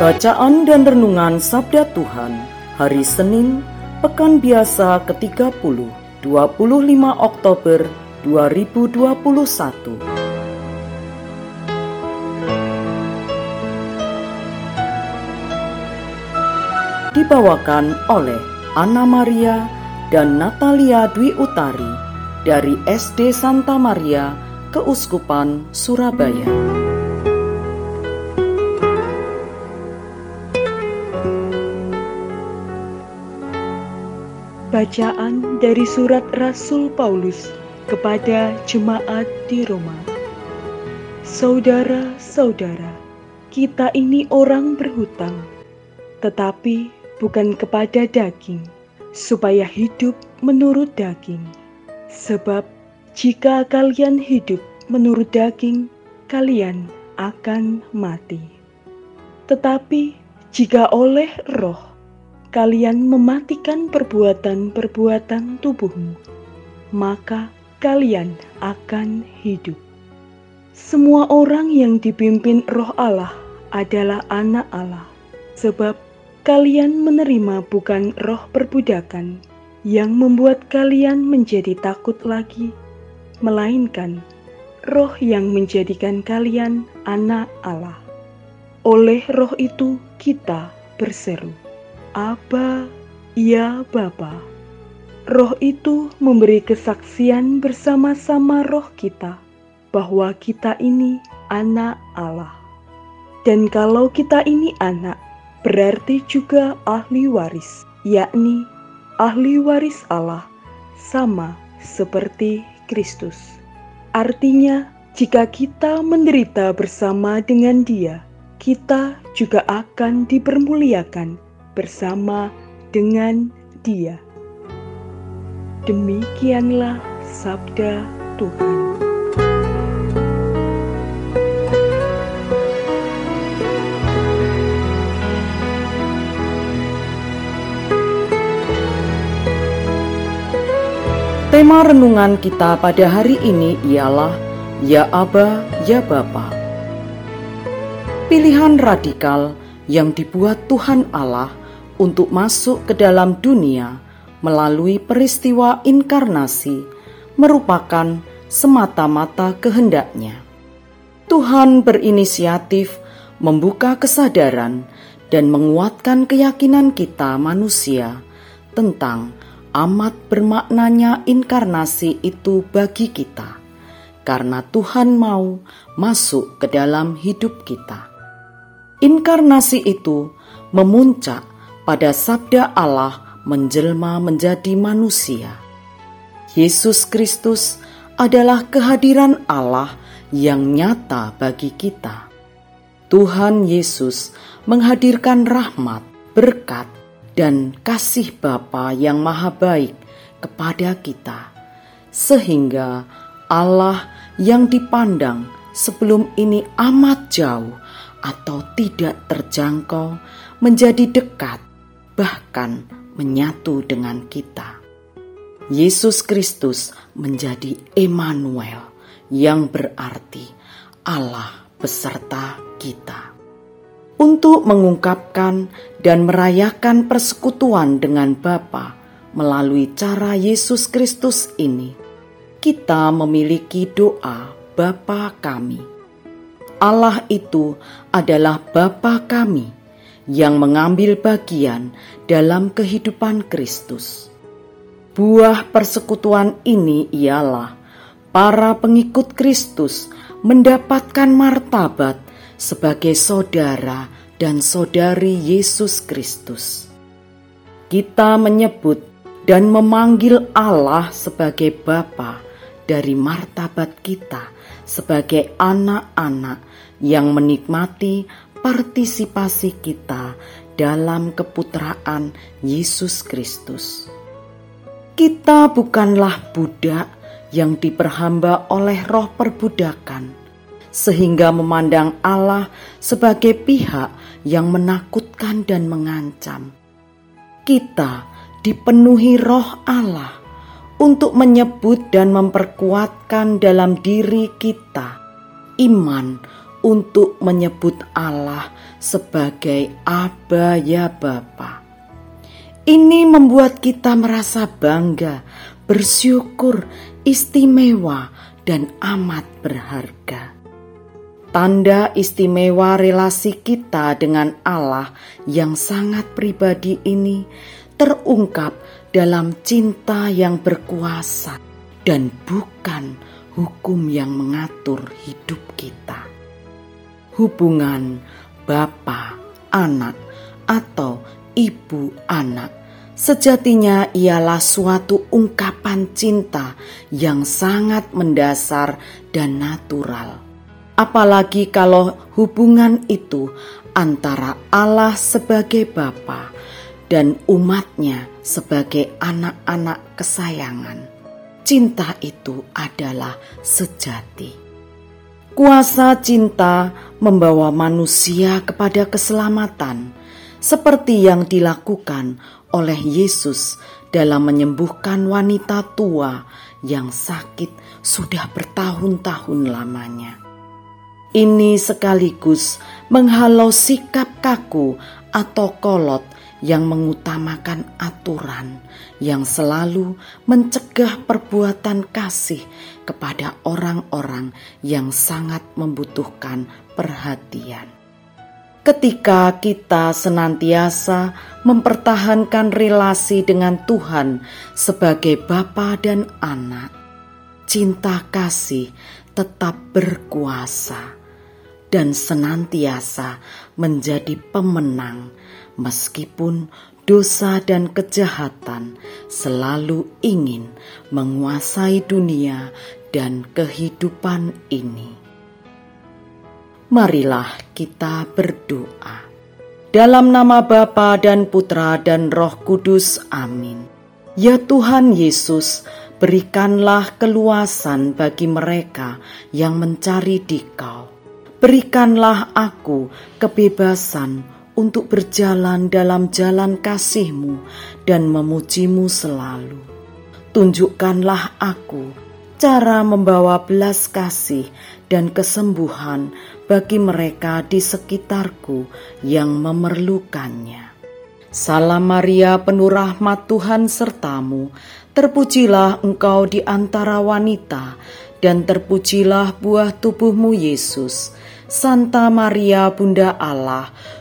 Bacaan dan Renungan Sabda Tuhan Hari Senin, Pekan Biasa ke-30, 25 Oktober 2021 Dibawakan oleh Anna Maria dan Natalia Dwi Utari dari SD Santa Maria, Keuskupan Surabaya. Bacaan dari surat Rasul Paulus kepada jemaat di Roma. Saudara-saudara, kita ini orang berhutang, tetapi bukan kepada daging, supaya hidup menurut daging. Sebab jika kalian hidup menurut daging, kalian akan mati. Tetapi jika oleh roh kalian mematikan perbuatan-perbuatan tubuhmu, maka kalian akan hidup. Semua orang yang dipimpin roh Allah adalah anak Allah, sebab kalian menerima bukan roh perbudakan yang membuat kalian menjadi takut lagi, melainkan roh yang menjadikan kalian anak Allah. Oleh roh itu kita berseru. Aba, ya Bapa. Roh itu memberi kesaksian bersama-sama roh kita bahwa kita ini anak Allah. Dan kalau kita ini anak, berarti juga ahli waris, yakni ahli waris Allah, sama seperti Kristus. Artinya, jika kita menderita bersama dengan Dia, kita juga akan dipermuliakan bersama dengan Dia. Demikianlah sabda Tuhan. Tema renungan kita pada hari ini ialah Ya Aba, Ya Bapa. Pilihan radikal yang dibuat Tuhan Allah untuk masuk ke dalam dunia melalui peristiwa inkarnasi merupakan semata-mata kehendaknya. Tuhan berinisiatif membuka kesadaran dan menguatkan keyakinan kita manusia tentang amat bermaknanya inkarnasi itu bagi kita, karena Tuhan mau masuk ke dalam hidup kita. Inkarnasi itu memuncak pada sabda Allah menjelma menjadi manusia. Yesus Kristus adalah kehadiran Allah yang nyata bagi kita. Tuhan Yesus menghadirkan rahmat, berkat, dan kasih Bapa yang maha baik kepada kita, sehingga Allah yang dipandang sebelum ini amat jauh atau tidak terjangkau menjadi dekat bahkan menyatu dengan kita. Yesus Kristus menjadi Emmanuel yang berarti Allah beserta kita. Untuk mengungkapkan dan merayakan persekutuan dengan Bapa melalui cara Yesus Kristus ini, kita memiliki doa Bapa kami. Allah itu adalah Bapa kami yang mengambil bagian dalam kehidupan Kristus. Buah persekutuan ini ialah para pengikut Kristus mendapatkan martabat sebagai saudara dan saudari Yesus Kristus. Kita menyebut dan memanggil Allah sebagai Bapa dari martabat kita sebagai anak-anak yang menikmati partisipasi kita dalam keputraan Yesus Kristus. Kita bukanlah budak yang diperhamba oleh roh perbudakan, sehingga memandang Allah sebagai pihak yang menakutkan dan mengancam. Kita dipenuhi roh Allah untuk menyebut dan memperkuatkan dalam diri kita iman untuk menyebut Allah sebagai Aba ya Bapa. Ini membuat kita merasa bangga, bersyukur, istimewa, dan amat berharga. Tanda istimewa relasi kita dengan Allah yang sangat pribadi ini terungkap dalam cinta yang berkuasa dan bukan hukum yang mengatur hidup kita hubungan bapa anak atau ibu anak sejatinya ialah suatu ungkapan cinta yang sangat mendasar dan natural. Apalagi kalau hubungan itu antara Allah sebagai Bapa dan umatnya sebagai anak-anak kesayangan. Cinta itu adalah sejati. Kuasa cinta membawa manusia kepada keselamatan, seperti yang dilakukan oleh Yesus dalam menyembuhkan wanita tua yang sakit sudah bertahun-tahun lamanya. Ini sekaligus menghalau sikap kaku atau kolot yang mengutamakan aturan, yang selalu mencegah perbuatan kasih kepada orang-orang yang sangat membutuhkan perhatian. Ketika kita senantiasa mempertahankan relasi dengan Tuhan sebagai Bapa dan Anak, cinta kasih tetap berkuasa dan senantiasa menjadi pemenang meskipun dosa dan kejahatan selalu ingin menguasai dunia dan kehidupan ini. Marilah kita berdoa. Dalam nama Bapa dan Putra dan Roh Kudus, amin. Ya Tuhan Yesus, berikanlah keluasan bagi mereka yang mencari Dikau. Berikanlah aku kebebasan untuk berjalan dalam jalan kasih-Mu dan memujimu selalu. Tunjukkanlah aku cara membawa belas kasih dan kesembuhan bagi mereka di sekitarku yang memerlukannya. Salam Maria penuh rahmat Tuhan sertamu, terpujilah engkau di antara wanita, dan terpujilah buah tubuhmu Yesus. Santa Maria Bunda Allah,